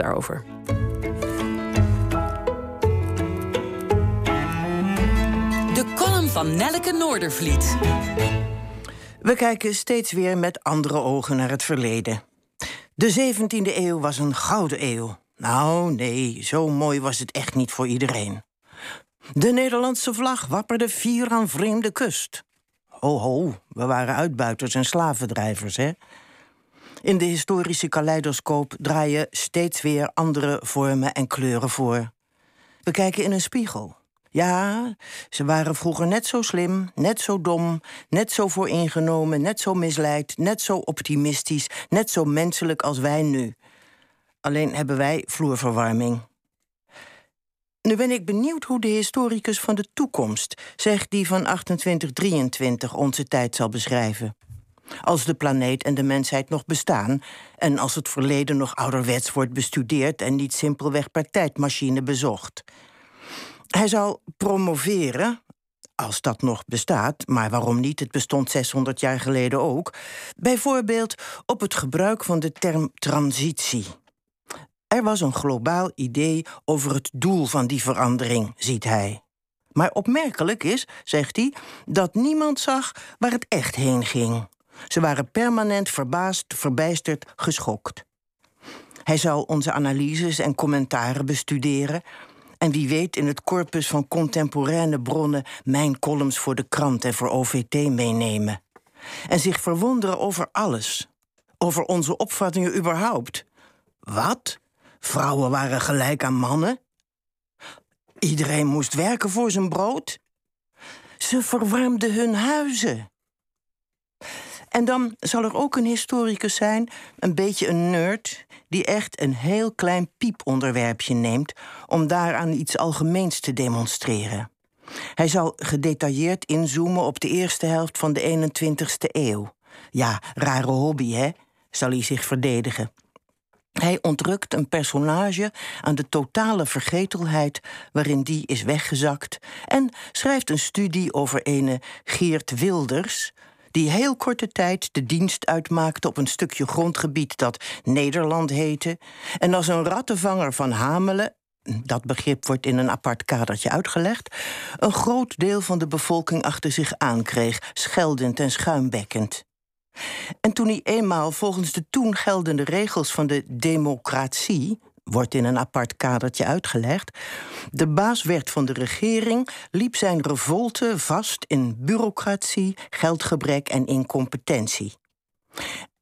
daarover. De column van Nelleke Noordervliet. We kijken steeds weer met andere ogen naar het verleden. De 17e eeuw was een gouden eeuw. Nou, nee, zo mooi was het echt niet voor iedereen. De Nederlandse vlag wapperde fier aan vreemde kust. Ho, ho, we waren uitbuiters en slavendrijvers, hè? In de historische kaleidoscoop draaien steeds weer andere vormen en kleuren voor. We kijken in een spiegel. Ja, ze waren vroeger net zo slim, net zo dom, net zo vooringenomen, net zo misleid, net zo optimistisch, net zo menselijk als wij nu. Alleen hebben wij vloerverwarming. Nu ben ik benieuwd hoe de historicus van de toekomst, zegt die van 2823, onze tijd zal beschrijven. Als de planeet en de mensheid nog bestaan en als het verleden nog ouderwets wordt bestudeerd en niet simpelweg per tijdmachine bezocht. Hij zal promoveren, als dat nog bestaat, maar waarom niet? Het bestond 600 jaar geleden ook. Bijvoorbeeld op het gebruik van de term transitie. Er was een globaal idee over het doel van die verandering, ziet hij. Maar opmerkelijk is, zegt hij, dat niemand zag waar het echt heen ging. Ze waren permanent verbaasd, verbijsterd, geschokt. Hij zal onze analyses en commentaren bestuderen. En wie weet in het corpus van contemporaine bronnen mijn columns voor de krant en voor OVT meenemen. En zich verwonderen over alles. Over onze opvattingen überhaupt. Wat? Vrouwen waren gelijk aan mannen? Iedereen moest werken voor zijn brood? Ze verwarmden hun huizen. En dan zal er ook een historicus zijn, een beetje een nerd, die echt een heel klein pieponderwerpje neemt om daaraan iets algemeens te demonstreren. Hij zal gedetailleerd inzoomen op de eerste helft van de 21ste eeuw. Ja, rare hobby, hè? zal hij zich verdedigen. Hij ontrukt een personage aan de totale vergetelheid waarin die is weggezakt en schrijft een studie over ene Geert Wilders, die heel korte tijd de dienst uitmaakte op een stukje grondgebied dat Nederland heette, en als een rattenvanger van Hamelen dat begrip wordt in een apart kadertje uitgelegd, een groot deel van de bevolking achter zich aankreeg, scheldend en schuimbekkend. En toen hij eenmaal volgens de toen geldende regels van de democratie, wordt in een apart kadertje uitgelegd, de baas werd van de regering, liep zijn revolte vast in bureaucratie, geldgebrek en incompetentie.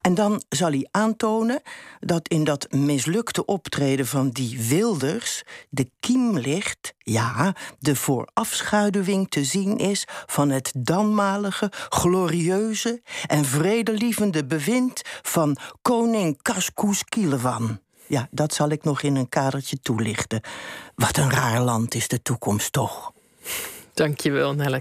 En dan zal hij aantonen dat in dat mislukte optreden van die Wilders de kiem ligt, ja, de voorafschaduwing te zien is van het danmalige, glorieuze en vredelievende bewind van koning Kaskus Kielewan. Ja, dat zal ik nog in een kadertje toelichten. Wat een raar land is de toekomst toch. Dankjewel, Nelleke.